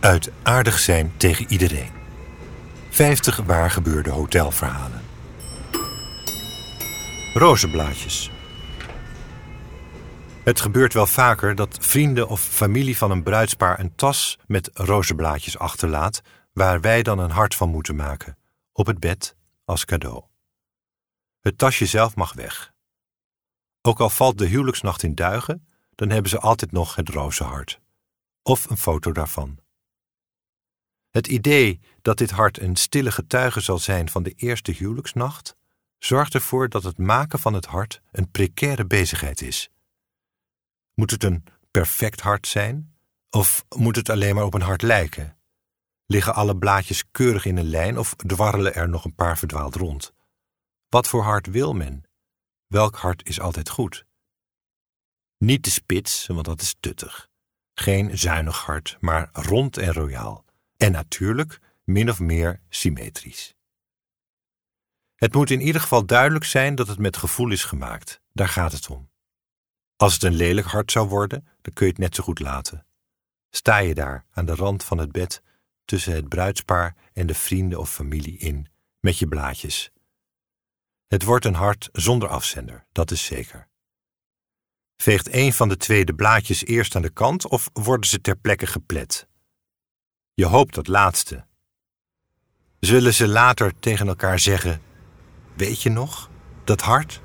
Uit aardig zijn tegen iedereen. 50 waar gebeurde hotelverhalen. Rozenblaadjes. Het gebeurt wel vaker dat vrienden of familie van een bruidspaar een tas met rozenblaadjes achterlaat, waar wij dan een hart van moeten maken, op het bed als cadeau. Het tasje zelf mag weg. Ook al valt de huwelijksnacht in duigen, dan hebben ze altijd nog het rozenhart. Of een foto daarvan. Het idee dat dit hart een stille getuige zal zijn van de eerste huwelijksnacht, zorgt ervoor dat het maken van het hart een precaire bezigheid is. Moet het een perfect hart zijn? Of moet het alleen maar op een hart lijken? Liggen alle blaadjes keurig in een lijn of dwarrelen er nog een paar verdwaald rond? Wat voor hart wil men? Welk hart is altijd goed? Niet de spits, want dat is tuttig. Geen zuinig hart, maar rond en royaal. En natuurlijk min of meer symmetrisch. Het moet in ieder geval duidelijk zijn dat het met gevoel is gemaakt. Daar gaat het om. Als het een lelijk hart zou worden, dan kun je het net zo goed laten. Sta je daar aan de rand van het bed tussen het bruidspaar en de vrienden of familie in, met je blaadjes. Het wordt een hart zonder afzender, dat is zeker. Veegt een van de twee de blaadjes eerst aan de kant of worden ze ter plekke geplet? Je hoopt dat laatste. Zullen ze later tegen elkaar zeggen: Weet je nog, dat hart?